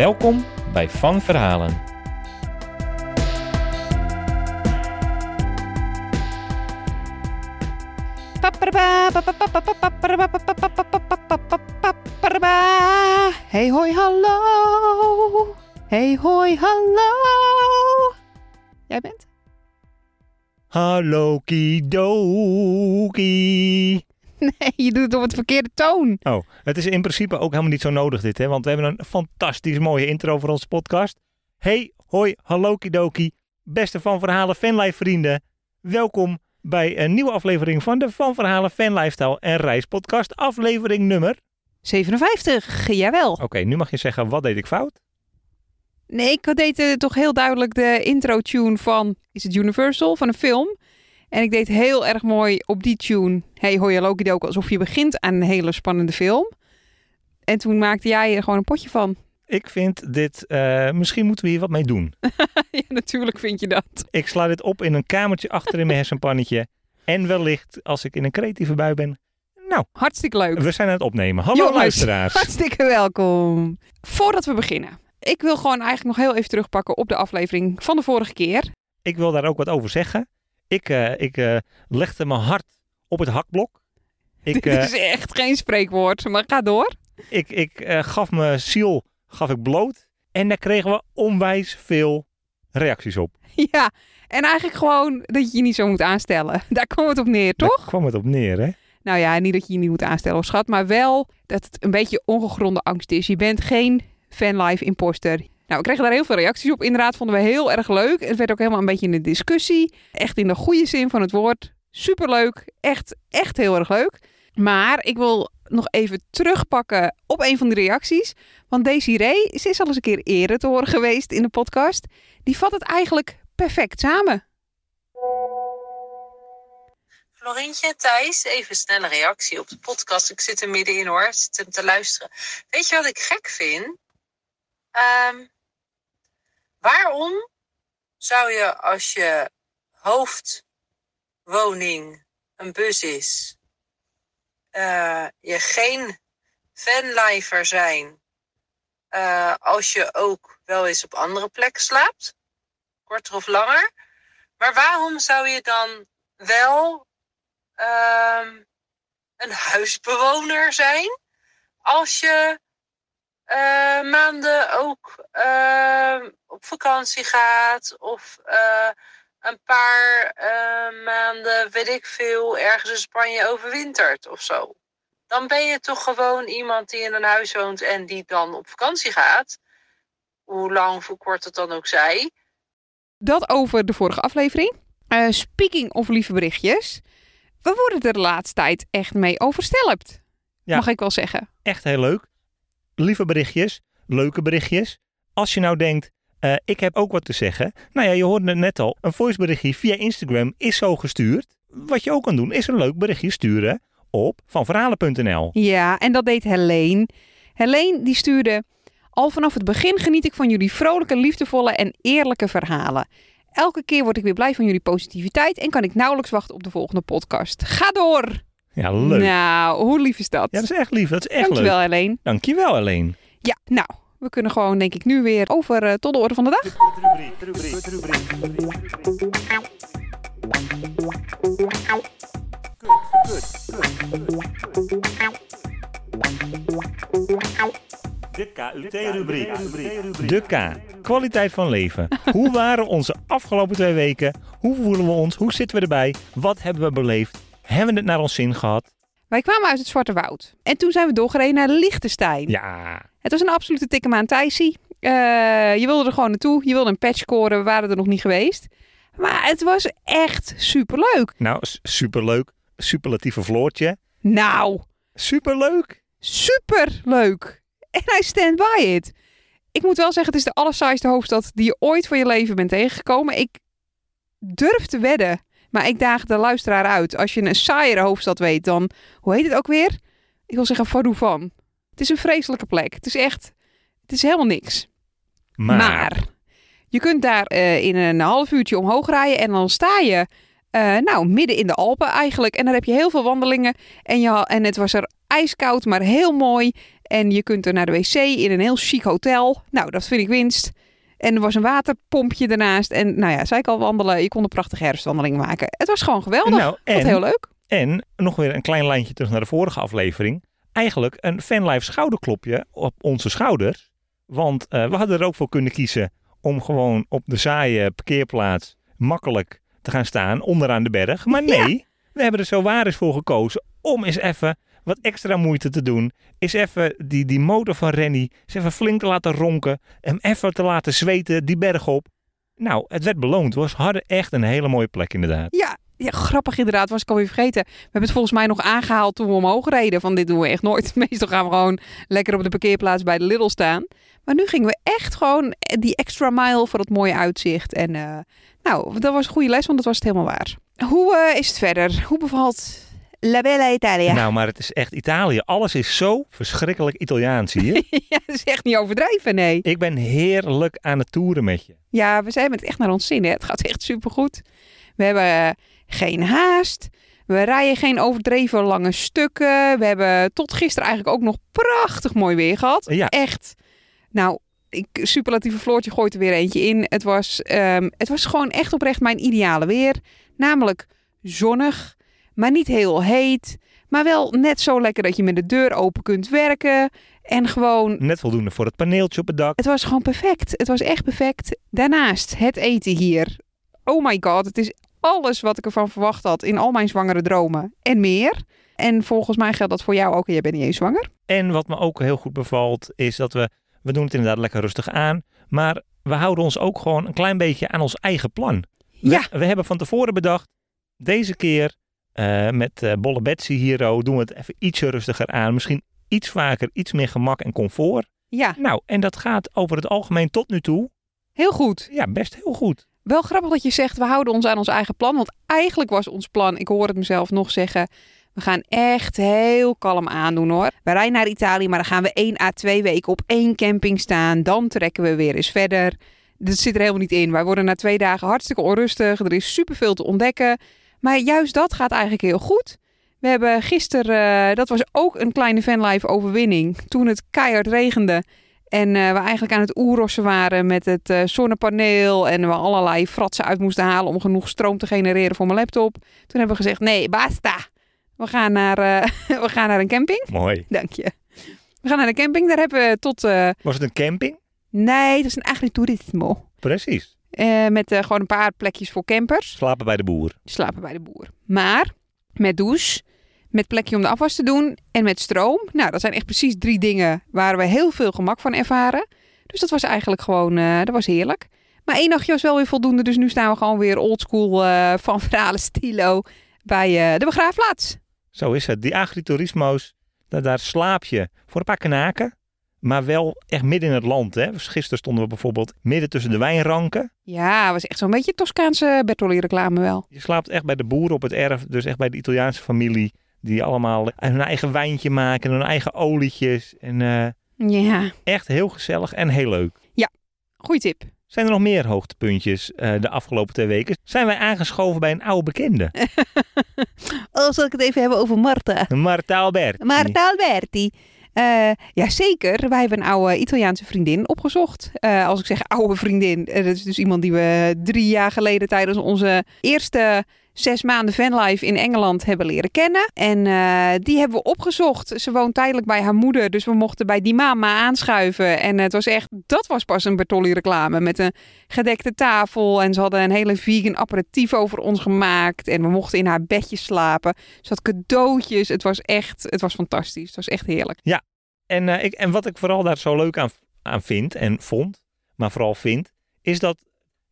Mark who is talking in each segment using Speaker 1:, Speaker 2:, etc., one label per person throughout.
Speaker 1: Welkom bij Van Verhalen.
Speaker 2: Hey hoi hallo. Hey hoi hallo. Jij bent?
Speaker 1: Hallo kidoki.
Speaker 2: Nee, je doet het op het verkeerde toon.
Speaker 1: Oh, het is in principe ook helemaal niet zo nodig dit, hè? Want we hebben een fantastisch mooie intro voor onze podcast. Hey, hoi, hallo kidoki. Beste Van Verhalen fanlife vrienden. Welkom bij een nieuwe aflevering van de Van Verhalen Fan Lifestyle en Reis podcast. Aflevering nummer...
Speaker 2: 57, jawel.
Speaker 1: Oké, nu mag je zeggen, wat deed ik fout?
Speaker 2: Nee, ik deed eh, toch heel duidelijk de intro-tune van, is het Universal, van een film. En ik deed heel erg mooi op die tune, hey hoi hallo ook alsof je begint aan een hele spannende film. En toen maakte jij er gewoon een potje van.
Speaker 1: Ik vind dit, eh, misschien moeten we hier wat mee doen.
Speaker 2: ja, natuurlijk vind je dat.
Speaker 1: Ik sla dit op in een kamertje achter in mijn hersenpannetje. En wellicht, als ik in een creatieve bui ben... Nou,
Speaker 2: Hartstikke leuk.
Speaker 1: we zijn aan het opnemen. Hallo
Speaker 2: Jongens,
Speaker 1: luisteraars.
Speaker 2: Hartstikke welkom. Voordat we beginnen, ik wil gewoon eigenlijk nog heel even terugpakken op de aflevering van de vorige keer.
Speaker 1: Ik wil daar ook wat over zeggen. Ik, eh, ik eh, legde mijn hart op het hakblok. Ik,
Speaker 2: Dit
Speaker 1: eh,
Speaker 2: is echt geen spreekwoord, maar ga door.
Speaker 1: ik, ik gaf mijn ziel gaf ik bloot. En daar kregen we onwijs veel reacties op.
Speaker 2: Ja, en eigenlijk gewoon dat je je niet zo moet aanstellen. Daar komt het op neer, toch?
Speaker 1: Daar kwam het op neer, hè?
Speaker 2: Nou ja, niet dat je je niet moet aanstellen of schat, maar wel dat het een beetje ongegronde angst is. Je bent geen fanlife imposter. Nou, we kregen daar heel veel reacties op. Inderdaad, vonden we heel erg leuk. Het werd ook helemaal een beetje in de discussie. Echt in de goede zin van het woord. Superleuk. Echt, echt heel erg leuk. Maar ik wil nog even terugpakken op een van de reacties. Want Desiree, ze is al eens een keer eerder te horen geweest in de podcast. Die vat het eigenlijk perfect samen.
Speaker 3: Florintje, Thijs, even snelle reactie op de podcast. Ik zit er middenin hoor, ik zit hem te luisteren. Weet je wat ik gek vind? Ehm, waarom zou je als je hoofdwoning een bus is, eh, je geen fanlifer zijn eh, als je ook wel eens op andere plekken slaapt? Korter of langer. Maar waarom zou je dan wel ehm, een huisbewoner zijn als je eh, maanden ook ehm, op vakantie gaat of eh, een paar eh, maanden, weet ik veel, ergens in Spanje overwintert of zo. Dan ben je toch gewoon iemand die in een huis woont en die dan op vakantie gaat. Hoe lang of hoe kort het dan ook zij.
Speaker 2: Dat over de vorige aflevering. Eh, speaking of lieve berichtjes. We worden er de laatste tijd echt mee overstelpt.
Speaker 1: Ja.
Speaker 2: Mag ik wel zeggen.
Speaker 1: Echt heel leuk. Lieve berichtjes, leuke berichtjes. Als je nou denkt, eh, ik heb ook wat te zeggen. Nou ja, je hoorde het net al. Een voiceberichtje via Instagram is zo gestuurd. Wat je ook kan doen, is een leuk berichtje sturen op vanverhalen.nl.
Speaker 2: Ja, en dat deed Helene. Helene die stuurde... Al vanaf het begin geniet ik van jullie vrolijke, liefdevolle en eerlijke verhalen. Elke keer word ik weer blij van jullie positiviteit en kan ik nauwelijks wachten op de volgende podcast. Ga door!
Speaker 1: Ja, leuk.
Speaker 2: Nou, hoe lief is dat?
Speaker 1: Ja, dat is echt lief. Dat is echt
Speaker 2: Dankjewel,
Speaker 1: leuk.
Speaker 2: Helene.
Speaker 1: Dankjewel, alleen.
Speaker 2: Ja, nou, we kunnen gewoon denk ik nu weer over eh, tot de orde van de dag.
Speaker 1: De KUT-rubriek. De K. Kwaliteit van leven. Hoe waren onze afgelopen twee weken? Hoe voelen we ons? Hoe zitten we erbij? Wat hebben we beleefd? Hebben we het naar ons zin gehad?
Speaker 2: Wij kwamen uit het Zwarte Woud. En toen zijn we doorgereden naar Liechtenstein.
Speaker 1: Ja.
Speaker 2: Het was een absolute tikke maand Thijsie. Eh, je wilde er gewoon naartoe. Je wilde een patch scoren. We waren er nog niet geweest. Maar het was echt superleuk.
Speaker 1: Nou, superleuk. Superlatieve Floortje.
Speaker 2: Nou,
Speaker 1: Superleuk.
Speaker 2: superleuk. En I stand by it. Ik moet wel zeggen, het is de allersaaiste hoofdstad die je ooit van je leven bent tegengekomen. Ik durf te wedden, maar ik daag de luisteraar uit. Als je een saaiere hoofdstad weet, dan, hoe heet het ook weer? Ik wil zeggen Varouvan. Het is een vreselijke plek. Het is echt, het is helemaal niks.
Speaker 1: Maar,
Speaker 2: Maar je kunt daar eh, in een half uurtje omhoog rijden en dan sta je eh, nou, midden in de Alpen eigenlijk. En dan heb je heel veel wandelingen. En, je, en het was er ijskoud, maar heel mooi. En je kunt er naar de wc in een heel chic hotel. Nou, dat vind ik winst. En er was een waterpompje ernaast. En nou ja, zei ik al wandelen. Je kon een prachtige herfstwandeling maken. Het was gewoon geweldig.
Speaker 1: nou,
Speaker 2: Wat heel leuk.
Speaker 1: en nog weer een klein lijntje terug naar de vorige aflevering. Eigenlijk een fanlife schouderklopje op onze schouders. Want eh, we hadden er ook voor kunnen kiezen om gewoon op de saaie parkeerplaats makkelijk te gaan staan onderaan de berg. Maar nee, we hebben er zo waar eens voor gekozen om eens even wat extra moeite te doen. Is even die, die motor van Rennie eens even flink te laten ronken. Hem even te laten zweten die berg op. Nou, het werd beloond. We hadden echt een hele mooie plek inderdaad.
Speaker 2: Ja, grappig inderdaad. Was ik alweer vergeten. We hebben het volgens mij nog aangehaald toen we omhoog reden. Van dit doen we echt nooit. Meestal gaan we gewoon lekker op de parkeerplaats bij de Lidl staan. Maar nu gingen we echt gewoon die extra mile voor het mooie uitzicht. En eh, nou, dat was een goede les, want dat was het helemaal waar. Hoe eh, is het verder? Hoe bevalt La Bella Italia?
Speaker 1: Nou, maar het is echt Italië. Alles is zo verschrikkelijk Italiaans hier.
Speaker 2: ja, dat is echt niet overdrijven, nee.
Speaker 1: Ik ben heerlijk aan het toeren met je.
Speaker 2: Ja, we zijn met het echt naar ons zin. Hè? Het gaat echt supergoed. We hebben eh, geen haast. We rijden geen overdreven lange stukken. We hebben tot gisteren eigenlijk ook nog prachtig mooi weer gehad.
Speaker 1: Ja.
Speaker 2: Echt. Nou, ik, superlatieve Floortje gooit er weer eentje in. Het was, ehm, het was gewoon echt oprecht mijn ideale weer. Namelijk zonnig, maar niet heel heet. Maar wel net zo lekker dat je met de deur open kunt werken. En gewoon
Speaker 1: Net voldoende voor het paneeltje op het dak.
Speaker 2: het was gewoon perfect. Het was echt perfect. Daarnaast het eten hier. Oh my god, het is alles wat ik ervan verwacht had in al mijn zwangere dromen. En meer. En volgens mij geldt dat voor jou ook. En jij bent niet eens zwanger.
Speaker 1: En wat me ook heel goed bevalt, is dat we, we doen het inderdaad lekker rustig aan. Maar we houden ons ook gewoon een klein beetje aan ons eigen plan. We,
Speaker 2: Ja.
Speaker 1: we hebben van tevoren bedacht, deze keer eh, met eh, Bolle Betsy hier oh, doen we het even ietsje rustiger aan. Misschien iets vaker, iets meer gemak en comfort.
Speaker 2: Ja,
Speaker 1: Nou, en dat gaat over het algemeen tot nu toe
Speaker 2: heel goed.
Speaker 1: ja, best heel goed.
Speaker 2: Wel grappig dat je zegt, we houden ons aan ons eigen plan. Want eigenlijk was ons plan, ik hoor het mezelf nog zeggen... We gaan echt heel kalm aandoen hoor. We rijden naar Italië, maar dan gaan we 1 à 2 weken op één camping staan. Dan trekken we weer eens verder. Dat zit er helemaal niet in. Wij worden na twee dagen hartstikke onrustig. Er is superveel te ontdekken. Maar juist dat gaat eigenlijk heel goed. We hebben gisteren, eh, dat was ook een kleine fanlife overwinning. Toen het keihard regende. En eh, we eigenlijk aan het oerrossen waren met het eh, zonnepaneel. En we allerlei fratsen uit moesten halen om genoeg stroom te genereren voor mijn laptop. Toen hebben we gezegd, nee, basta. We gaan naar, we gaan naar een camping.
Speaker 1: Mooi.
Speaker 2: Dank je. We gaan naar een camping. Daar hebben we tot...
Speaker 1: Was het een camping?
Speaker 2: nee, dat is een agriturismo.
Speaker 1: Precies.
Speaker 2: Eh, met eh, gewoon een paar plekjes voor campers.
Speaker 1: Slapen bij de boer.
Speaker 2: Slapen bij de boer. Maar met douche, met plekje om de afwas te doen en met stroom. Nou, dat zijn echt precies drie dingen waar we heel veel gemak van ervaren. Dus dat was eigenlijk gewoon, eh, dat was heerlijk. Maar één nachtje was wel weer voldoende. Dus nu staan we gewoon weer oldschool van verhalen stilo bij de begraafplaats.
Speaker 1: Zo is het. Die agriturismo's, daar, daar slaap je voor een paar knaken. Maar wel echt midden in het land. Hè? Dus Gisteren stonden we bijvoorbeeld midden tussen de wijnranken.
Speaker 2: Ja, was echt zo'n beetje Toscaanse Bertolli reclame wel.
Speaker 1: Je slaapt echt bij de boeren op het erf. Dus echt bij de Italiaanse familie. Die allemaal hun eigen wijntje maken. Hun eigen olietjes. En eh,
Speaker 2: Ja,
Speaker 1: echt heel gezellig en heel leuk.
Speaker 2: goeie tip.
Speaker 1: Zijn er nog meer hoogtepuntjes eh, de afgelopen twee weken? Zijn wij aangeschoven bij een oude bekende?
Speaker 2: Oh, zal ik het even hebben over Marta?
Speaker 1: Marta Alberti.
Speaker 2: Marta Alberti. Eh Jazeker, wij hebben een oude Italiaanse vriendin opgezocht. Eh, als ik zeg oude vriendin, eh, dat is dus iemand die we drie jaar geleden tijdens onze eerste zes maanden fanlife in Engeland hebben leren kennen. En eh, die hebben we opgezocht. Ze woont tijdelijk bij haar moeder, dus we mochten bij die mama aanschuiven. En het was echt, dat was pas een Bertolli reclame met een gedekte tafel. En ze hadden een hele vegan aperitief over ons gemaakt. En we mochten in haar bedje slapen. Ze had cadeautjes. Het was echt, het was fantastisch. Het was echt heerlijk.
Speaker 1: En, eh, ik, en wat ik vooral daar zo leuk aan, aan vind en vond, maar vooral vind, is dat,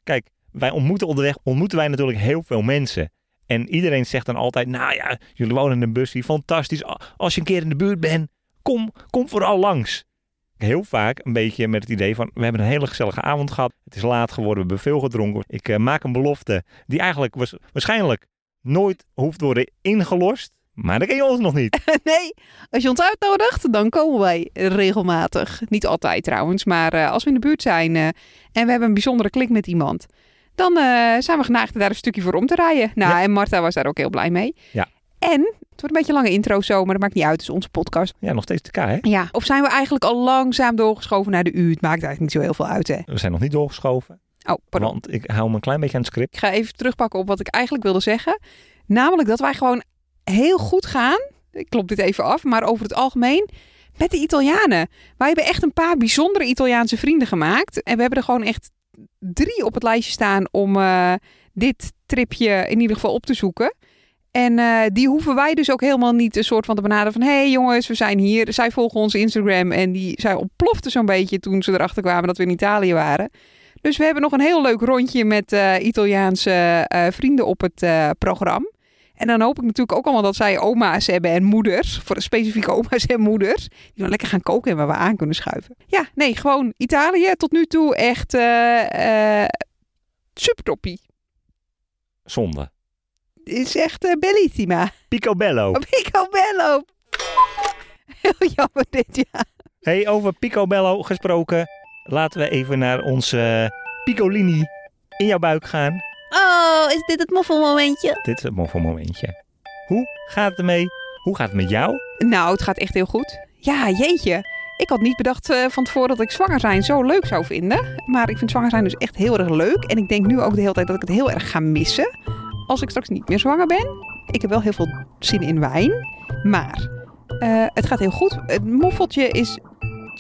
Speaker 1: kijk, wij ontmoeten onderweg, ontmoeten wij natuurlijk heel veel mensen. En iedereen zegt dan altijd, nou ja, jullie wonen in een busje, fantastisch. Als je een keer in de buurt bent, kom, kom vooral langs. heel vaak een beetje met het idee van... we hebben een hele gezellige avond gehad. Het is laat geworden, we hebben veel gedronken. Ik eh, maak een belofte die eigenlijk was, waarschijnlijk nooit hoeft worden ingelost. Maar dat ken je ons nog niet.
Speaker 2: nee, als je ons uitnodigt, dan komen wij regelmatig. Niet altijd trouwens, maar eh, als we in de buurt zijn eh, en we hebben een bijzondere klik met iemand, dan eh, zijn we geneigd daar een stukje voor om te rijden. Nou,
Speaker 1: Ja.
Speaker 2: en Marta was daar ook heel blij mee.
Speaker 1: Ja.
Speaker 2: En het wordt een beetje een lange intro zo, maar dat maakt niet uit. Het is onze podcast.
Speaker 1: Ja, nog steeds de K, hè?
Speaker 2: Ja. Of zijn we eigenlijk al langzaam doorgeschoven naar de U? Het maakt eigenlijk niet zo heel veel uit, hè?
Speaker 1: We zijn nog niet doorgeschoven.
Speaker 2: Oh, pardon.
Speaker 1: Want ik hou me een klein beetje aan het script.
Speaker 2: Ik ga even terugpakken op wat ik eigenlijk wilde zeggen. Namelijk dat wij gewoon heel goed gaan. Ik klop dit even af, maar over het algemeen met de Italianen. Wij hebben echt een paar bijzondere Italiaanse vrienden gemaakt. En we hebben er gewoon echt drie op het lijstje staan om eh, dit tripje in ieder geval op te zoeken. En eh, die hoeven wij dus ook helemaal niet een soort van te benaderen van... hé hey jongens, we zijn hier. Zij volgen ons Instagram en die, zij ontplofte zo'n beetje toen ze erachter kwamen dat we in Italië waren. Dus we hebben nog een heel leuk rondje met eh, Italiaanse vrienden op het programma. En dan hoop ik natuurlijk ook allemaal dat zij oma's hebben en moeders. Voor specifieke oma's en moeders. Die dan lekker gaan koken en waar we aan kunnen schuiven. Ja, nee, gewoon Italië tot nu toe echt eh eh super toppie.
Speaker 1: Zonde.
Speaker 2: Is echt eh, bellissima.
Speaker 1: Picobello.
Speaker 2: Picobello. Heel jammer dit, ja.
Speaker 1: Hey, over Picobello gesproken. Laten we even naar onze Picolini in jouw buik gaan.
Speaker 2: Oh, is dit het moffelmomentje?
Speaker 1: Dit is het moffelmomentje. Hoe gaat het ermee? Hoe gaat het met jou?
Speaker 2: Nou, het gaat echt heel goed. Ja, jeetje. Ik had niet bedacht eh, van tevoren dat ik zwanger zijn zo leuk zou vinden. Maar ik vind zwanger zijn dus echt heel erg leuk. En ik denk nu ook de hele tijd dat ik het heel erg ga missen. Als ik straks niet meer zwanger ben. Ik heb wel heel veel zin in wijn. Maar eh, het gaat heel goed. Het moffeltje is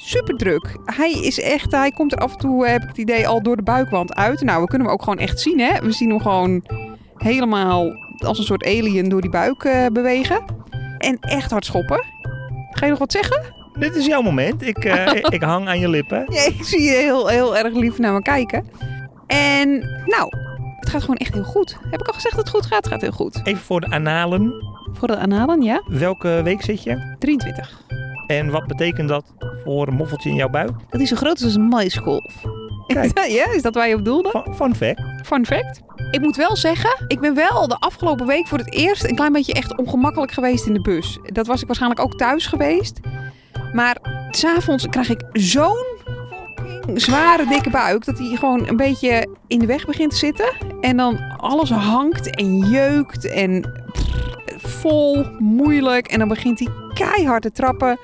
Speaker 2: super druk. Hij is echt, hij komt er af en toe, heb ik het idee, al door de buikwand uit. Nou, we kunnen hem ook gewoon echt zien, hè. We zien hem gewoon helemaal als een soort alien door die buik eh, bewegen. En echt hard schoppen. Ga je nog wat zeggen?
Speaker 1: Dit is jouw moment. Ik, eh, ik hang aan je lippen.
Speaker 2: Ja, ik zie je heel, heel erg lief naar me kijken. En nou, het gaat gewoon echt heel goed. Heb ik al gezegd dat het goed gaat? Het gaat heel goed.
Speaker 1: Even voor de analen.
Speaker 2: Voor de analen, ja.
Speaker 1: Welke week zit je?
Speaker 2: 23.
Speaker 1: En wat betekent dat voor een moffeltje in jouw buik?
Speaker 2: Dat is zo groot als een maiskolf.
Speaker 1: Kijk.
Speaker 2: ja, is dat waar je op doelde?
Speaker 1: Fun, fun fact.
Speaker 2: Fun fact. Ik moet wel zeggen, ik ben wel de afgelopen week voor het eerst een klein beetje echt ongemakkelijk geweest in de bus. Dat was ik waarschijnlijk ook thuis geweest. Maar s'avonds krijg ik zo'n zware dikke buik dat hij gewoon een beetje in de weg begint te zitten. En dan alles hangt en jeukt en pff, vol, moeilijk. En dan begint hij keihard te trappen.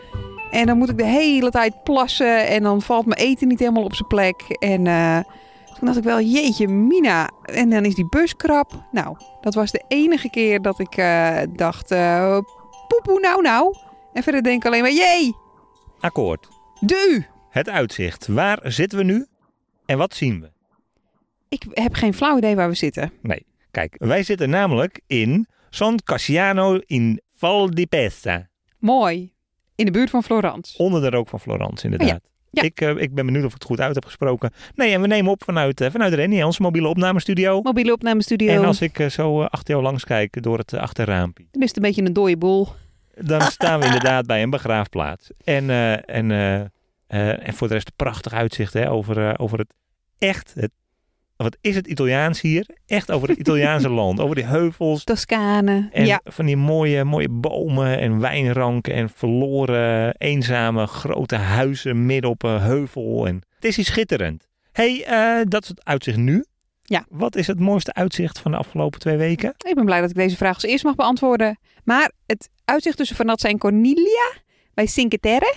Speaker 2: En dan moet ik de hele tijd plassen en dan valt mijn eten niet helemaal op zijn plek. En eh, toen dacht ik wel, jeetje mina. En dan is die bus krap. Nou, dat was de enige keer dat ik eh, dacht, eh poepoe nou nou. En verder denk ik alleen maar, jee,
Speaker 1: Akkoord.
Speaker 2: de U.
Speaker 1: Het uitzicht. Waar zitten we nu? En wat zien we?
Speaker 2: Ik heb geen flauw idee waar we zitten.
Speaker 1: Kijk, wij zitten namelijk in San Cassiano in Val di Pesta.
Speaker 2: Mooi. In de buurt van Florence.
Speaker 1: Onder de rook van Florence, inderdaad.
Speaker 2: Ja.
Speaker 1: Ik, eh, ik ben benieuwd of ik het goed uit heb gesproken. Nee, en we nemen op vanuit, eh, vanuit Rennie, onze mobiele opnamestudio.
Speaker 2: Mobiele opnamestudio.
Speaker 1: En als ik eh, zo achter jou langs kijk door het uh, achterraampje,
Speaker 2: Dan is het een beetje een dode boel.
Speaker 1: dan staan we inderdaad bij een begraafplaats. En, en, en voor de rest een prachtig uitzicht hè, over, over het echt, het, wat is het Italiaans hier? Echt over het Italiaanse land, over die heuvels.
Speaker 2: Toscane.
Speaker 1: En
Speaker 2: ja.
Speaker 1: van die mooie, mooie bomen en wijnranken en verloren, eenzame, grote huizen midden op een heuvel. En het is hier schitterend. hey, eh, dat is het uitzicht nu.
Speaker 2: Ja.
Speaker 1: Wat is het mooiste uitzicht van de afgelopen twee weken?
Speaker 2: Ik ben blij dat ik deze vraag als eerst mag beantwoorden. Maar het uitzicht tussen Vernazza en Cornelia bij Cinque Terre.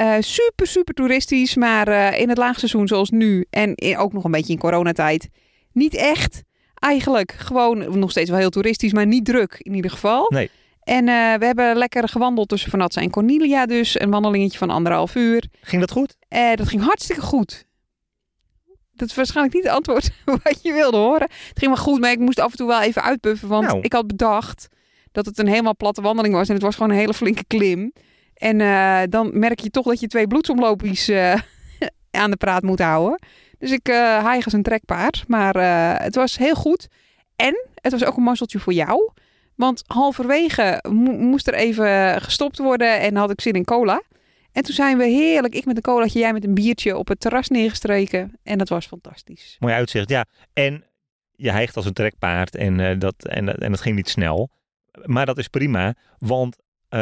Speaker 2: Eh, super, super toeristisch. Maar eh, in het laagseizoen zoals nu en in- ook nog een beetje in coronatijd. Niet echt. Eigenlijk gewoon nog steeds wel heel toeristisch, maar niet druk in ieder geval.
Speaker 1: Nee.
Speaker 2: En eh, we hebben lekker gewandeld tussen Vernazza en Cornelia dus. Een wandelingetje van anderhalf uur.
Speaker 1: Ging dat goed?
Speaker 2: Dat ging hartstikke goed. Dat is waarschijnlijk niet het antwoord wat je wilde horen. Het ging wel goed, maar ik moest af en toe wel even uitpuffen. Want
Speaker 1: Nou.
Speaker 2: ik had bedacht dat het een helemaal platte wandeling was. En het was gewoon een hele flinke klim. En eh, dan merk je toch dat je twee bloedsomloopjes eh, aan de praat moet houden. Dus ik uh, als een trekpaard. Maar het was heel goed. En het was ook een mazzeltje voor jou. Want halverwege mo- moest er even gestopt worden en had ik zin in cola. En toen zijn we heerlijk, ik met een colaatje, jij met een biertje op het terras neergestreken. En dat was fantastisch.
Speaker 1: Mooi uitzicht, ja. En je hijgt als een trekpaard en, eh, dat, en, en dat ging niet snel. Maar dat is prima, want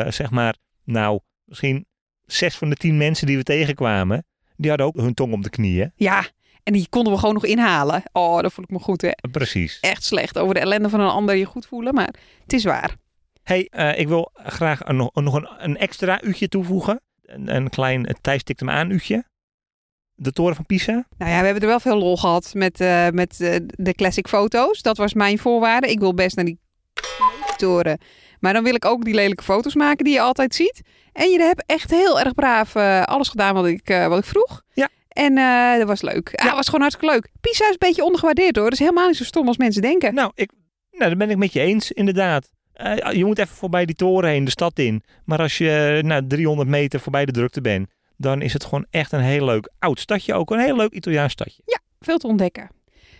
Speaker 1: zeg maar, nou, misschien zes van de tien mensen die we tegenkwamen, die hadden ook hun tong op de knieën.
Speaker 2: Ja, en die konden we gewoon nog inhalen. Oh, dat voel ik me goed, hè.
Speaker 1: Precies.
Speaker 2: Echt slecht over de ellende van een ander je goed voelen, maar het is waar.
Speaker 1: hey, eh, ik wil graag een, nog, een, een extra uurtje toevoegen. Een, een klein, Thijs tikt hem aan uurtje. De toren van Pisa.
Speaker 2: Nou ja, we hebben er wel veel lol gehad met, eh, met eh, de classic foto's. Dat was mijn voorwaarde. Ik wil best naar die toren. Maar dan wil ik ook die lelijke foto's maken die je altijd ziet. En je hebt echt heel erg braaf eh, alles gedaan wat ik, eh, wat ik vroeg.
Speaker 1: Ja.
Speaker 2: En eh, dat was leuk. Ja,
Speaker 1: Ja.
Speaker 2: het was gewoon hartstikke leuk. Pisa is een beetje ondergewaardeerd hoor. Dat is helemaal niet zo stom als mensen denken.
Speaker 1: Nou, ik, nou, dat ben ik met je eens, inderdaad. Je moet even voorbij die toren heen, de stad in. Maar als je nou, 300 meter voorbij de drukte bent, dan is het gewoon echt een heel leuk oud stadje ook. Een heel leuk Italiaans stadje.
Speaker 2: Veel te ontdekken.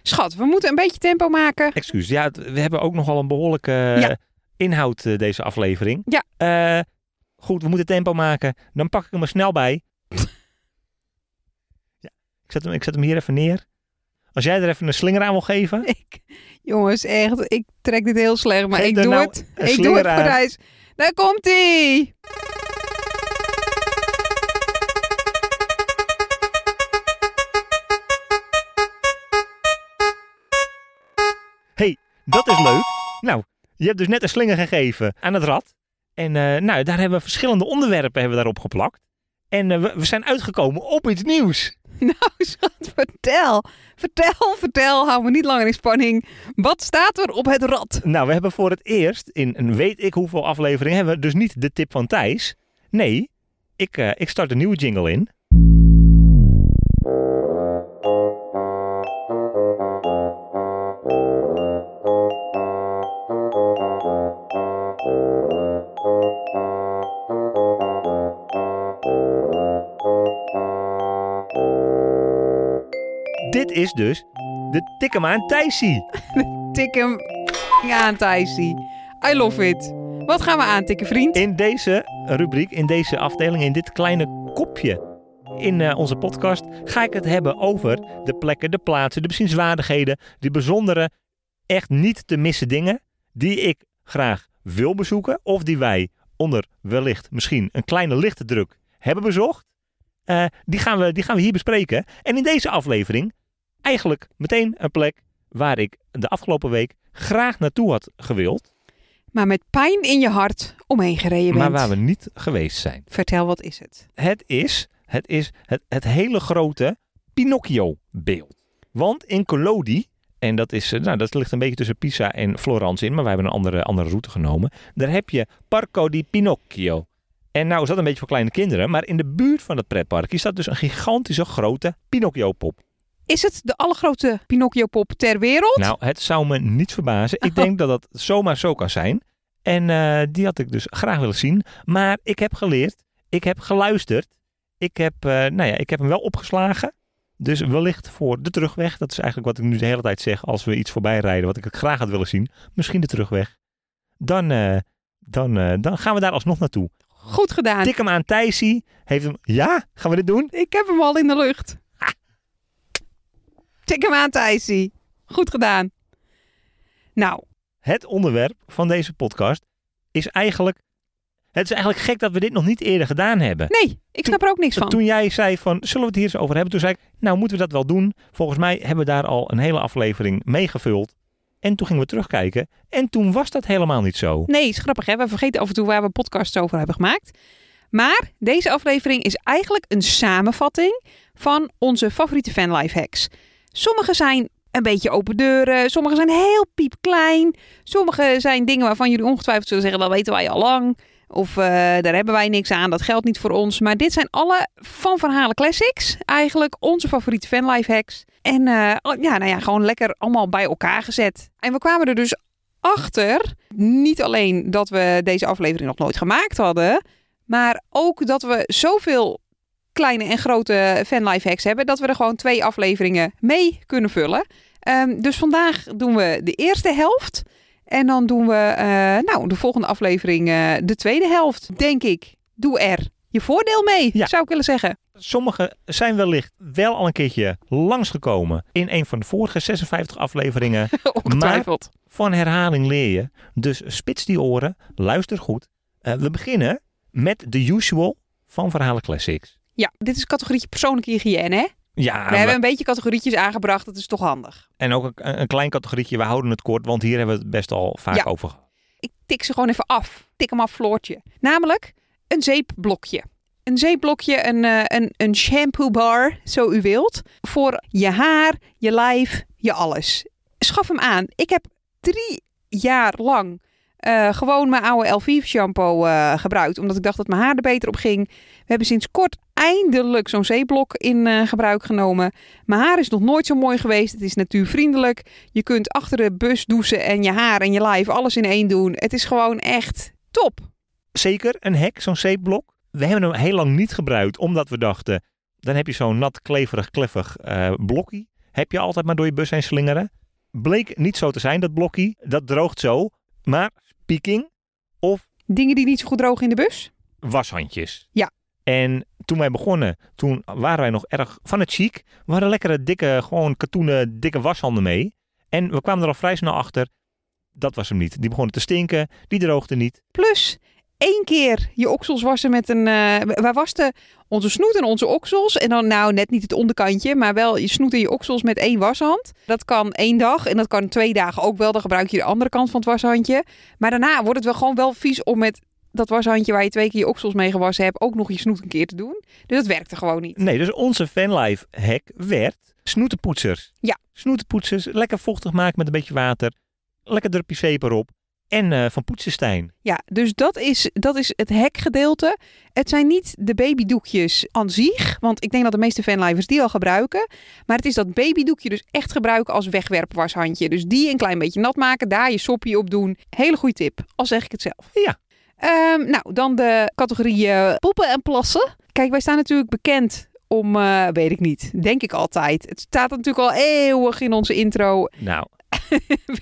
Speaker 2: Schat, we moeten een beetje tempo maken.
Speaker 1: Excuus. Ja, we hebben ook nogal een behoorlijke
Speaker 2: Ja.
Speaker 1: Inhoud eh, deze aflevering.
Speaker 2: Ja.
Speaker 1: Eh, goed, we moeten tempo maken. Dan pak ik hem er snel bij. ja, ik, zet hem, ik zet hem hier even neer. Als jij er even een slinger aan wil geven.
Speaker 2: Ik, jongens, echt, ik trek dit heel slecht, maar
Speaker 1: Geef
Speaker 2: ik doe
Speaker 1: nou
Speaker 2: het. Ik doe het voor. Thijs. Daar komt ie.
Speaker 1: Dat is leuk. Nou, je hebt dus net een slinger gegeven aan het rad. En eh, nou, daar hebben we verschillende onderwerpen hebben we daarop geplakt. En eh, we, we zijn uitgekomen op iets nieuws.
Speaker 2: Nou, schat, vertel. Vertel, vertel. Hou me niet langer in spanning. Wat staat er op het rad?
Speaker 1: Nou, we hebben voor het eerst in een weet ik hoeveel afleveringen hebben we dus niet de tip van Thijs. Nee, ik, eh, ik start een nieuwe jingle in. Is dus de Tik hem aan Thijsie.
Speaker 2: Tik hem aan, Thijsie. I love it. Wat gaan we aantikken, vriend?
Speaker 1: In deze rubriek, in deze afdeling, in dit kleine kopje in eh, onze podcast, ga ik het hebben over de plekken, de plaatsen, de bezienswaardigheden, die bijzondere, echt niet te missen dingen die ik graag wil bezoeken of die wij onder wellicht misschien een kleine lichte druk hebben bezocht. Eh, die, gaan we, die gaan we hier bespreken. En in deze aflevering eigenlijk meteen een plek waar ik de afgelopen week graag naartoe had gewild,
Speaker 2: Maar met pijn in je hart omheen gereden bent.
Speaker 1: maar waar we niet geweest zijn.
Speaker 2: Vertel, wat is het?
Speaker 1: Het is het, is het, het hele grote Pinocchio-beeld. Want in Collodi, en dat, is, eh, nou, dat ligt een beetje tussen Pisa en Florence in, maar wij hebben een andere, andere route genomen. Daar heb je Parco di Pinocchio. En nou is dat een beetje voor kleine kinderen, maar in de buurt van het pretparkje staat dus een gigantische grote Pinocchio-pop.
Speaker 2: Is het de allergrootste Pinocchio-pop ter wereld?
Speaker 1: Nou, het zou me niet verbazen. Ik denk dat dat zomaar zo kan zijn. En eh, die had ik dus graag willen zien. Maar ik heb geleerd, ik heb geluisterd. Ik heb, eh, nou ja, ik heb hem wel opgeslagen. Dus wellicht voor de terugweg. Dat is eigenlijk wat ik nu de hele tijd zeg als we iets voorbij rijden. Wat ik het graag had willen zien. Misschien de terugweg. Dan, eh, dan, dan gaan we daar alsnog naartoe.
Speaker 2: Goed gedaan.
Speaker 1: Tik hem aan Thijsie. Heeft hem, ja, gaan we dit doen?
Speaker 2: Ik heb hem al in de lucht. Tik hem aan, Thijsie. Goed gedaan. Nou,
Speaker 1: Het onderwerp van deze podcast is eigenlijk... Het is eigenlijk gek dat we dit nog niet eerder gedaan hebben.
Speaker 2: nee, ik snap er ook niks van.
Speaker 1: Toen jij zei van, zullen we het hier eens over hebben? Toen zei ik, nou moeten we dat wel doen. Volgens mij hebben we daar al een hele aflevering mee gevuld. En toen gingen we terugkijken. En toen was dat helemaal niet zo.
Speaker 2: Nee, is grappig hè. We vergeten af en toe waar we podcasts over hebben gemaakt. Maar deze aflevering is eigenlijk een samenvatting van onze favoriete fanlife hacks. Sommige zijn een beetje open deuren. Sommige zijn heel piepklein. Sommige zijn dingen waarvan jullie ongetwijfeld zullen zeggen, dat weten wij al lang. Of eh, daar hebben wij niks aan, dat geldt niet voor ons. Maar dit zijn alle Van Verhalen Classics. Eigenlijk onze favoriete fanlife hacks. En eh, ja, nou ja, gewoon lekker allemaal bij elkaar gezet. En we kwamen er dus achter, niet alleen dat we deze aflevering nog nooit gemaakt hadden, maar ook dat we zoveel kleine en grote fanlife hacks hebben, dat we er gewoon twee afleveringen mee kunnen vullen. Ehm, dus vandaag doen we de eerste helft. En dan doen we, eh, nou, de volgende aflevering eh, de tweede helft, denk ik. Doe er je voordeel mee,
Speaker 1: Ja.
Speaker 2: zou ik willen zeggen.
Speaker 1: Sommige zijn wellicht wel al een keertje langsgekomen in een van de vorige 56 afleveringen.
Speaker 2: Ongetwijfeld.
Speaker 1: Van herhaling leer je. Dus spits die oren, luister goed. Eh, we beginnen met de usual van Verhalen Classics.
Speaker 2: Ja, dit is categorietje persoonlijke hygiëne, hè?
Speaker 1: Ja,
Speaker 2: we hebben een beetje categorietjes aangebracht, dat is toch handig.
Speaker 1: en ook een, een klein categorietje. We houden het kort, want hier hebben we het best al vaak
Speaker 2: Ja.
Speaker 1: over gehad.
Speaker 2: Ik tik ze gewoon even af. Tik hem af, Floortje. Namelijk een zeepblokje. Een zeepblokje, een, eh, een, een shampoo bar, zo u wilt. Voor je haar, je lijf, je alles. Schaf hem aan. Ik heb drie jaar lang eh, gewoon mijn oude Elvive shampoo eh, gebruikt. Omdat ik dacht dat mijn haar er beter op ging. We hebben sinds kort eindelijk zo'n zeeblok in eh, gebruik genomen. Mijn haar is nog nooit zo mooi geweest. Het is natuurvriendelijk. Je kunt achter de bus douchen en je haar en je lijf alles in één doen. Het is gewoon echt top.
Speaker 1: Zeker een hek, zo'n zeepblok. We hebben hem heel lang niet gebruikt, omdat we dachten... dan heb je zo'n nat, kleverig, kleffig eh blokkie. Heb je altijd maar door je bus heen slingeren. Bleek niet zo te zijn, dat blokkie. Dat droogt zo. Maar speaking of
Speaker 2: Dingen die niet zo goed drogen in de bus.
Speaker 1: washandjes.
Speaker 2: Ja.
Speaker 1: En toen wij begonnen, toen waren wij nog erg van het chic. We hadden lekkere, dikke, gewoon katoenen, dikke washanden mee. En we kwamen er al vrij snel achter, dat was hem niet. Die begonnen te stinken, die droogden niet.
Speaker 2: Plus één keer je oksels wassen met een... eh, wij wasten onze snoet en onze oksels. En dan nou net niet het onderkantje, maar wel je snoet en je oksels met één washand. Dat kan één dag en dat kan twee dagen ook wel. Dan gebruik je de andere kant van het washandje. Maar daarna wordt het wel gewoon wel vies om met dat washandje waar je twee keer je oksels mee gewassen hebt... ook nog je snoet een keer te doen. Dus dat werkte gewoon niet.
Speaker 1: Nee, dus onze fanlife hack werd snoetenpoetsers.
Speaker 2: Ja.
Speaker 1: Snoetenpoetsers, lekker vochtig maken met een beetje water. Lekker drupje zeep erop. En eh, van Poetsenstein.
Speaker 2: Ja, dus dat is, dat is het hekgedeelte. Het zijn niet de babydoekjes aan zich, want ik denk dat de meeste fanlivers die al gebruiken. Maar het is dat babydoekje dus echt gebruiken als wegwerpwashandje. Dus die een klein beetje nat maken, daar je soppie op doen. Hele goede tip, al zeg ik het zelf.
Speaker 1: Ja.
Speaker 2: Ehm, nou, dan de categorie eh, poepen en plassen. Kijk, wij staan natuurlijk bekend om, eh, weet ik niet, denk ik altijd. Het staat natuurlijk al eeuwig in onze intro,
Speaker 1: Nou,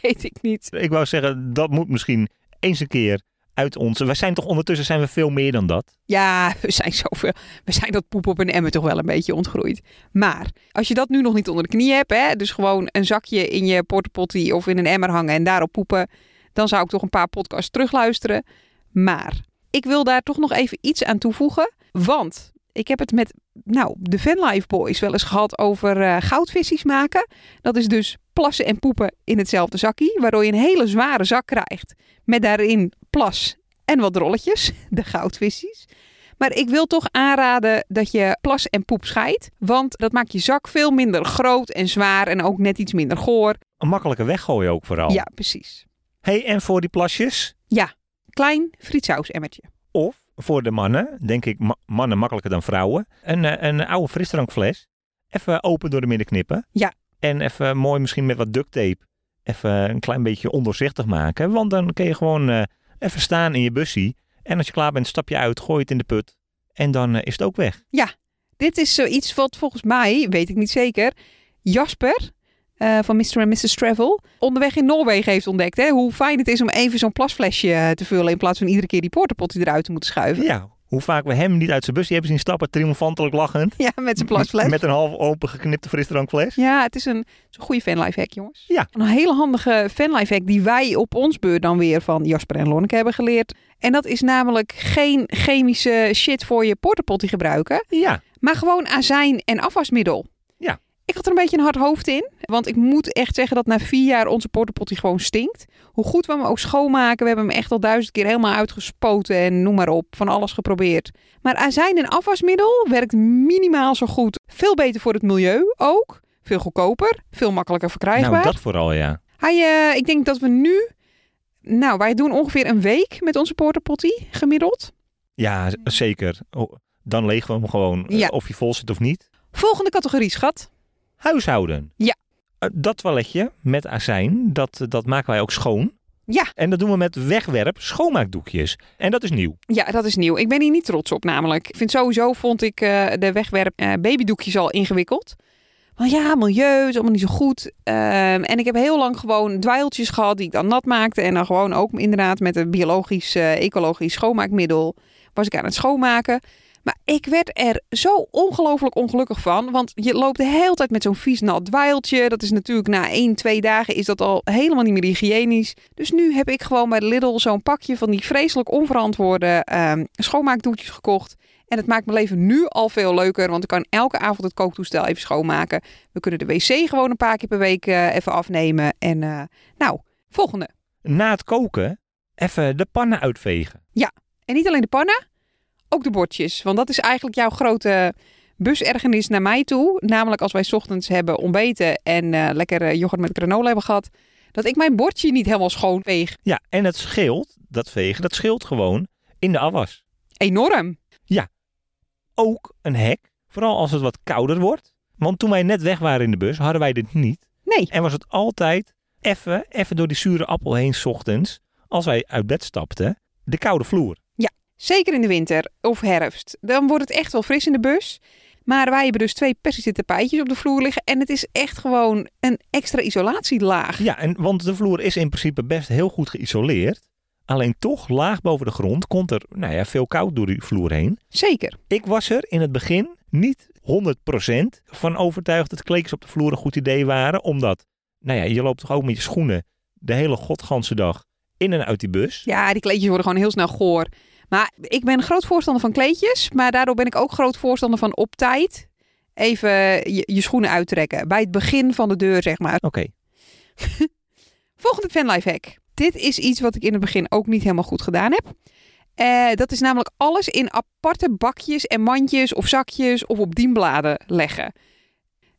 Speaker 2: weet ik niet.
Speaker 1: ik wou zeggen, dat moet misschien eens een keer uit onze... Wij zijn toch ondertussen zijn we veel meer dan dat.
Speaker 2: Ja, we zijn zoveel. We zijn dat poep op een emmer toch wel een beetje ontgroeid. Maar als je dat nu nog niet onder de knie hebt, hè, dus gewoon een zakje in je portepotty of in een emmer hangen en daarop poepen, dan zou ik toch een paar podcasts terugluisteren. Maar ik wil daar toch nog even iets aan toevoegen, want ik heb het met nou, de Fanlife Boys wel eens gehad over eh goudvissies maken. Dat is dus plassen en poepen in hetzelfde zakje, waardoor je een hele zware zak krijgt met daarin plas en wat rolletjes, de goudvissies. Maar ik wil toch aanraden dat je plas en poep scheidt. Want dat maakt je zak veel minder groot en zwaar en ook net iets minder goor.
Speaker 1: Een makkelijke weggooien ook vooral.
Speaker 2: Ja, precies.
Speaker 1: hey, en voor die plasjes?
Speaker 2: Klein frietsausemmertje.
Speaker 1: Of voor de mannen, denk ik ma- mannen makkelijker dan vrouwen. Een, eh, een oude frisdrankfles. Even open door de midden knippen.
Speaker 2: Ja.
Speaker 1: En even mooi misschien met wat duct tape. Even een klein beetje ondoorzichtig maken. Want dan kun je gewoon eh, even staan in je bussie. En als je klaar bent, stap je uit, gooi het in de put. En dan eh, is het ook weg.
Speaker 2: Dit is zoiets wat volgens mij, weet ik niet zeker, Jasper eh, van Mr. en Mrs. Travel onderweg in Noorwegen heeft ontdekt. Hè? Hoe fijn het is om even zo'n plasflesje eh, te vullen in plaats van iedere keer die portapottie eruit te moeten schuiven.
Speaker 1: Ja, hoe vaak we hem niet uit zijn bussie hebben zien stappen, triomfantelijk lachend.
Speaker 2: Ja, met zijn plasfles.
Speaker 1: Met een half open geknipte frisdrankfles.
Speaker 2: Ja, het is een, het is een goede fanlife hack, jongens.
Speaker 1: Ja.
Speaker 2: Een hele handige fanlife hack die wij op ons beurt dan weer van Jasper en Lonneke hebben geleerd. En dat is namelijk geen chemische shit voor je portapotty gebruiken,
Speaker 1: Ja,
Speaker 2: maar gewoon azijn en afwasmiddel.
Speaker 1: Ja.
Speaker 2: Ik had er een beetje een hard hoofd in, want ik moet echt zeggen dat na vier jaar onze portapotty gewoon stinkt. Hoe goed we hem ook schoonmaken, we hebben hem echt al duizend keer helemaal uitgespoten en noem maar op, van alles geprobeerd. Maar azijn en afwasmiddel werkt minimaal zo goed. Veel beter voor het milieu ook. Veel goedkoper, veel makkelijker verkrijgbaar.
Speaker 1: nou dat vooral ja.
Speaker 2: Hij, eh, ik denk dat we nu, nou wij doen ongeveer een week met onze portapotty gemiddeld.
Speaker 1: Ja, zeker. Dan legen we hem gewoon, eh,
Speaker 2: Ja.
Speaker 1: of je vol zit of niet.
Speaker 2: Volgende categorie, schat.
Speaker 1: Huishouden.
Speaker 2: Ja.
Speaker 1: Eh, dat toiletje met azijn, dat, dat maken wij ook schoon.
Speaker 2: Ja.
Speaker 1: En dat doen we met wegwerp schoonmaakdoekjes. En dat is nieuw.
Speaker 2: Ja, dat is nieuw. Ik ben hier niet trots op namelijk. Ik vind sowieso, vond ik eh, de wegwerp eh, babydoekjes al ingewikkeld. Maar ja, milieu is allemaal niet zo goed. Ehm, en ik heb heel lang gewoon dweiltjes gehad die ik dan nat maakte. En dan gewoon ook inderdaad met een biologisch, ecologisch schoonmaakmiddel was ik aan het schoonmaken. Maar ik werd er zo ongelooflijk ongelukkig van. Want je loopt de hele tijd met zo'n vies nat dweiltje. Dat is natuurlijk na 1, 2 dagen is dat al helemaal niet meer hygiënisch. Dus nu heb ik gewoon bij de Lidl zo'n pakje van die vreselijk onverantwoorde ehm schoonmaakdoetjes gekocht. En het maakt mijn leven nu al veel leuker. Want ik kan elke avond het kooktoestel even schoonmaken. We kunnen de wc gewoon een paar keer per week eh, even afnemen. En eh, nou, volgende.
Speaker 1: Na het koken even de pannen uitvegen.
Speaker 2: En niet alleen de pannen, ook de bordjes. Want dat is eigenlijk jouw grote busergernis naar mij toe. Namelijk als wij 's ochtends hebben ontbeten en eh, lekker eh, yoghurt met granola hebben gehad. Dat ik mijn bordje niet helemaal schoon veeg.
Speaker 1: Ja, en het scheelt, dat vegen, dat scheelt gewoon in de afwas.
Speaker 2: Enorm.
Speaker 1: Ook een hek, vooral als het wat kouder wordt. Want toen wij net weg waren in de bus, hadden wij dit niet.
Speaker 2: Nee.
Speaker 1: En was het altijd even, even door die zure appel heen 's ochtends, als wij uit bed stapten, de koude vloer.
Speaker 2: Zeker in de winter of herfst. Dan wordt het echt wel fris in de bus. Maar wij hebben dus twee persische tapijtjes op de vloer liggen. En het is echt gewoon een extra isolatielaag.
Speaker 1: Ja, en, want de vloer is in principe best heel goed geïsoleerd. Alleen toch, laag boven de grond, komt er nou ja, veel koud door die vloer heen.
Speaker 2: Zeker.
Speaker 1: Ik was er in het begin niet 100% van overtuigd dat kleedjes op de vloer een goed idee waren. Omdat, nou ja, je loopt toch ook met je schoenen de hele godganse dag in en uit die bus.
Speaker 2: Ja, die kleedjes worden gewoon heel snel goor. Maar ik ben groot voorstander van kleedjes. Maar daardoor ben ik ook groot voorstander van op tijd even je, je schoenen uittrekken. Bij het begin van de deur, zeg maar.
Speaker 1: Oké,
Speaker 2: Volgende fanlife hack. Dit is iets wat ik in het begin ook niet helemaal goed gedaan heb. Eh, dat is namelijk alles in aparte bakjes en mandjes of zakjes of op dienbladen leggen.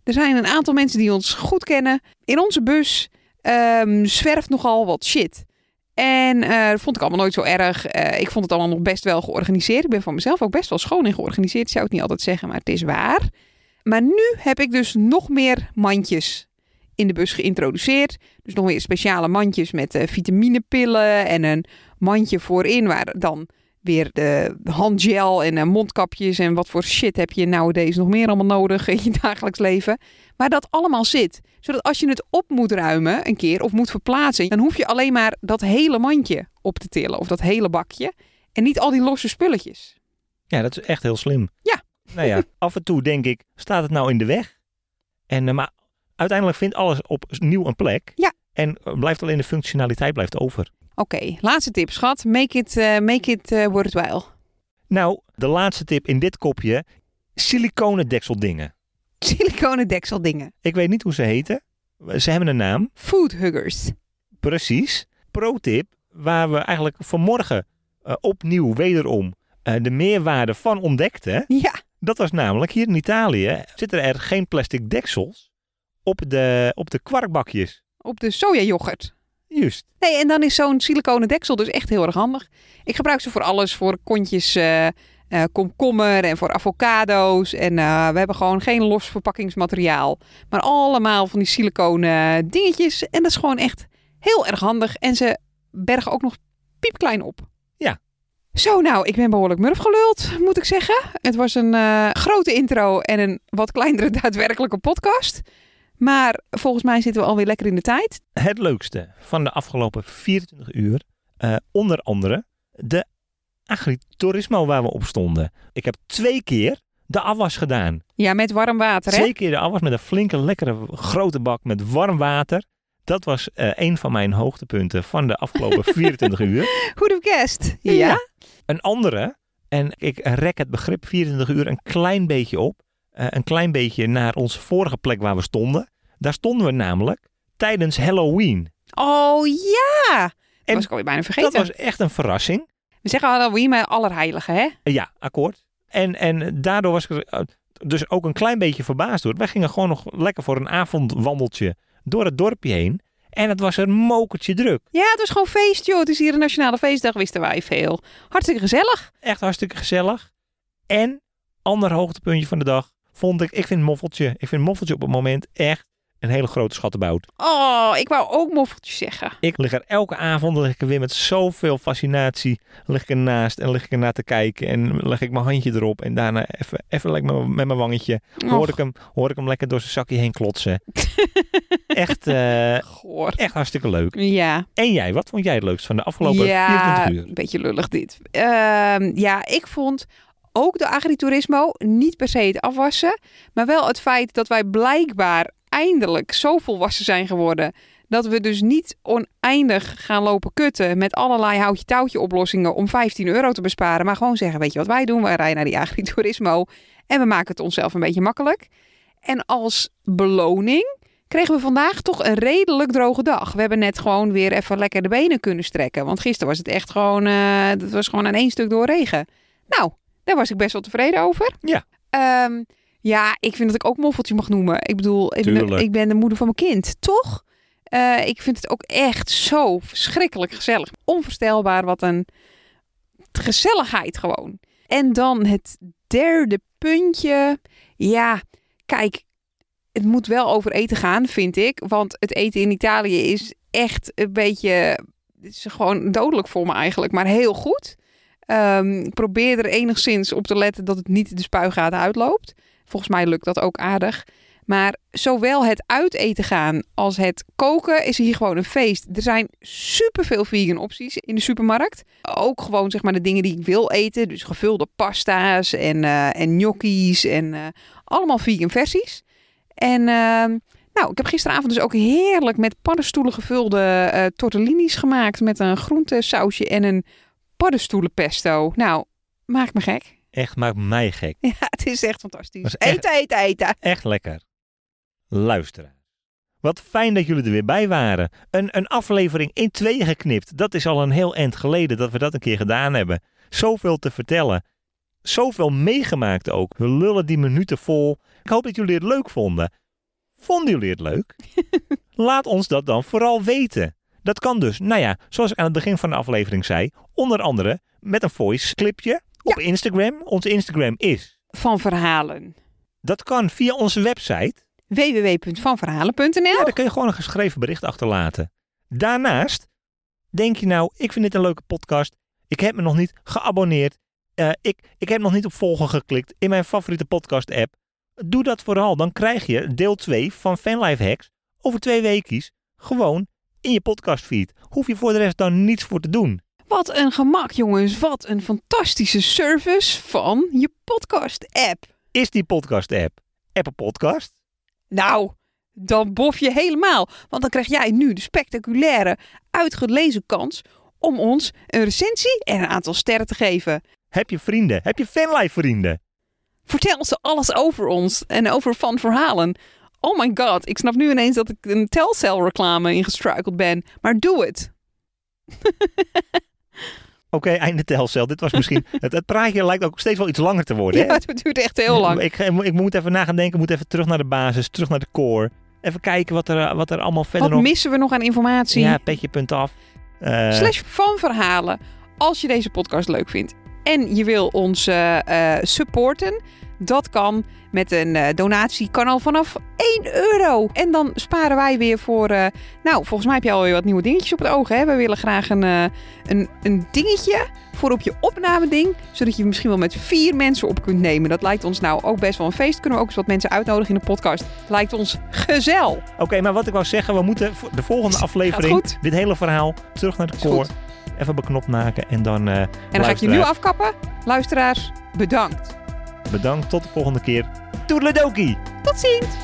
Speaker 2: Er zijn een aantal mensen die ons goed kennen. In onze bus ehm, zwerft nogal wat shit. En eh, dat vond ik allemaal nooit zo erg. Eh, ik vond het allemaal nog best wel georganiseerd. Ik ben van mezelf ook best wel schoon en georganiseerd. Ik zou het niet altijd zeggen, maar het is waar. Maar nu heb ik dus nog meer mandjes in de bus geïntroduceerd. Dus nog weer speciale mandjes met eh, vitaminepillen en een mandje voorin waar dan weer de handgel en eh, mondkapjes en wat voor shit heb je nowadays nog meer allemaal nodig in je dagelijks leven. Maar dat allemaal zit. Zodat als je het op moet ruimen een keer of moet verplaatsen, dan hoef je alleen maar dat hele mandje op te tillen of dat hele bakje. En niet al die losse spulletjes.
Speaker 1: ja, dat is echt heel slim.
Speaker 2: Ja.
Speaker 1: Nou ja, af en toe denk ik, staat het nou in de weg? En, eh, maar uiteindelijk vindt alles opnieuw een plek.
Speaker 2: Ja.
Speaker 1: En eh, blijft alleen de functionaliteit blijft over.
Speaker 2: Oké, laatste tip, schat. Make it, eh, make it eh, worthwhile.
Speaker 1: Nou, de laatste tip in dit kopje. Siliconen dekseldingen.
Speaker 2: Siliconen dekseldingen.
Speaker 1: Ik weet niet hoe ze heten. Ze hebben een naam.
Speaker 2: Food huggers.
Speaker 1: Precies. Pro-tip, waar we eigenlijk vanmorgen eh, opnieuw wederom de meerwaarde van ontdekten.
Speaker 2: Ja,
Speaker 1: Dat was namelijk hier in Italië zitten er geen plastic deksels op de, op de kwarkbakjes.
Speaker 2: op de sojayoghurt.
Speaker 1: Juist.
Speaker 2: Nee, en dan is zo'n siliconen deksel dus echt heel erg handig. Ik gebruik ze voor alles, voor kontjes eh, komkommer en voor avocado's. En eh, we hebben gewoon geen los verpakkingsmateriaal. Maar allemaal van die siliconen dingetjes. En dat is gewoon echt heel erg handig. En ze bergen ook nog piepklein op.
Speaker 1: Ja.
Speaker 2: Zo, nou, ik ben behoorlijk murf geluld, moet ik zeggen. Het was een grote intro en een wat kleinere daadwerkelijke podcast. Maar volgens mij zitten we alweer lekker in de tijd.
Speaker 1: Het leukste van de afgelopen 24 uur, eh, onder andere de agriturismo waar we op stonden. Ik heb twee keer de afwas gedaan.
Speaker 2: Ja, met warm water, hè?
Speaker 1: Twee keer de afwas met een flinke, lekkere, grote bak met warm water. Dat was eh, een van mijn hoogtepunten van de afgelopen 24 uur.
Speaker 2: Have guessed? Ja?
Speaker 1: Ja. Een andere, en ik rek het begrip 24 uur een klein beetje op. eh, een klein beetje naar onze vorige plek waar we stonden. Daar stonden we namelijk tijdens Halloween.
Speaker 2: Oh ja! Dat
Speaker 1: En
Speaker 2: was ik alweer bijna vergeten.
Speaker 1: Dat was echt een verrassing.
Speaker 2: We zeggen Halloween, maar allerheilige, hè?
Speaker 1: Ja, akkoord. En, en daardoor was ik eh, dus ook een klein beetje verbaasd door. Wij gingen gewoon nog lekker voor een avondwandeltje door het dorpje heen. En het was een mokertje druk.
Speaker 2: Ja, het was gewoon feest, joh. Het is hier een nationale feestdag, wisten wij veel. Hartstikke gezellig.
Speaker 1: Echt hartstikke gezellig. En ander hoogtepuntje van de dag vond ik, ik vind Moffeltje. Ik vind Moffeltje op het moment echt een hele grote schattenbout.
Speaker 2: Oh, ik wou ook moffeltjes zeggen.
Speaker 1: Ik lig er elke avond, lig ik er weer met zoveel fascinatie, lig ik ernaast en lig ik er naar te kijken. En leg ik mijn handje erop en daarna even, even lekker met, met mijn wangetje, hoor ik, hem, hoor ik hem lekker door zijn zakje heen klotsen. echt, eh,
Speaker 2: goor.
Speaker 1: echt hartstikke leuk.
Speaker 2: Ja.
Speaker 1: En jij, wat vond jij het leukst van de afgelopen
Speaker 2: ja,
Speaker 1: 24 uur?
Speaker 2: een beetje lullig dit. Ehm, ja, ik vond ook de agriturismo. Niet per se het afwassen, maar wel het feit dat wij blijkbaar eindelijk zo volwassen zijn geworden. Dat we dus niet oneindig gaan lopen kutten met allerlei houtje-touwtje oplossingen om 15 euro te besparen. Maar gewoon zeggen, weet je wat wij doen? Wij rijden naar die agriturismo en we maken het onszelf een beetje makkelijk. En als beloning kregen we vandaag toch een redelijk droge dag. We hebben net gewoon weer even lekker de benen kunnen strekken. Want gisteren was het echt gewoon, eh het was gewoon aan één stuk door regen. Nou, daar was ik best wel tevreden over.
Speaker 1: Ja.
Speaker 2: Ehm, ja, ik vind dat ik ook moffeltje mag noemen. Ik bedoel, ik ben,
Speaker 1: Tuurlijk.
Speaker 2: ik ben de moeder van mijn kind, toch? Eh, ik vind het ook echt zo verschrikkelijk gezellig. Onvoorstelbaar wat een gezelligheid gewoon. En dan het derde puntje. Ja, kijk, het moet wel over eten gaan, vind ik. Want het eten in Italië is echt een beetje... Het is gewoon dodelijk voor me eigenlijk, maar heel goed. Ehm, probeer er enigszins op te letten dat het niet de spuigaten uitloopt. Volgens mij lukt dat ook aardig. Maar zowel het uiteten gaan als het koken is hier gewoon een feest. Er zijn superveel vegan opties in de supermarkt. Ook gewoon zeg maar de dingen die ik wil eten. Dus gevulde pasta's en, eh en gnocchi's en eh, allemaal vegan versies. En ehm, nou, ik heb gisteravond dus ook heerlijk met paddenstoelen gevulde eh tortellini's gemaakt. Met een groentesausje en een paddenstoelenpesto. Nou, maakt me gek.
Speaker 1: Echt maakt mij gek.
Speaker 2: Ja, het is echt fantastisch.
Speaker 1: Dat is echt-
Speaker 2: Eten, eten, eten.
Speaker 1: Echt lekker. Luisteren. Wat fijn dat jullie er weer bij waren. Een, een aflevering in tweeën geknipt. Dat is al een heel eind geleden dat we dat een keer gedaan hebben. Zoveel te vertellen. Zoveel meegemaakt ook. We lullen die minuten vol. Ik hoop dat jullie het leuk vonden. Vonden jullie het leuk? Laat ons dat dan vooral weten. Dat kan dus, nou ja, zoals ik aan het begin van de aflevering zei, onder andere met een voice clipje op Instagram. Onze Instagram is.
Speaker 2: Van verhalen.
Speaker 1: Dat kan via onze website.
Speaker 2: www.vanverhalen.nl
Speaker 1: Ja, daar kun je gewoon een geschreven bericht achterlaten. Daarnaast denk je nou, ik vind dit een leuke podcast. Ik heb me nog niet geabonneerd. Eh, ik, ik heb nog niet op volgen geklikt in mijn favoriete podcast app. Doe dat vooral. Dan krijg je deel 2 van Fanlife Hacks over twee weekjes gewoon in je podcastfeed. Hoef je voor de rest dan niets voor te doen.
Speaker 2: Wat een gemak, jongens. Wat een fantastische service van je podcast-app.
Speaker 1: Is die podcast app Apple Podcast?
Speaker 2: Nou, dan bof je helemaal. Want dan krijg jij nu de spectaculaire, uitgelezen kans om ons een recensie en een aantal sterren te geven.
Speaker 1: Heb je vrienden? Heb je Fanlife vrienden?
Speaker 2: Vertel ze alles over ons en over van verhalen. Oh my god, ik snap nu ineens dat ik een Telcel reclame ingestruikeld ben. Maar doe het.
Speaker 1: Oké, einde telcel. Dit was misschien... het, het praatje lijkt ook steeds wel iets langer te worden.
Speaker 2: Ja,
Speaker 1: hè?
Speaker 2: het duurt echt heel lang.
Speaker 1: Ik, ik moet even na gaan denken. Ik moet even terug naar de basis. Terug naar de core. Even kijken wat er, wat er allemaal verder
Speaker 2: Wat
Speaker 1: nog...
Speaker 2: missen we nog aan informatie?
Speaker 1: Ja, petje punt af. Eh,
Speaker 2: Slash van verhalen. Als je deze podcast leuk vindt en je wil ons eh, eh, supporten, dat kan met een eh, donatie. Kan al vanaf 1 euro. En dan sparen wij weer voor. nou, volgens mij heb je alweer wat nieuwe dingetjes op het oog. Hè? We willen graag een, een, een dingetje voor op je opnameding. Zodat je misschien wel met vier mensen op kunt nemen. Dat lijkt ons nou ook best wel een feest. Kunnen we ook eens wat mensen uitnodigen in de podcast. Lijkt ons gezel.
Speaker 1: Oké, maar wat ik wou zeggen. We moeten voor de volgende aflevering... Dit hele verhaal terug naar de
Speaker 2: goed.
Speaker 1: Even beknopt maken. En dan... eh
Speaker 2: En dan ga ik je nu afkappen. Luisteraars, bedankt.
Speaker 1: Bedankt. Tot de volgende keer. Toedeledokie!
Speaker 2: Tot ziens.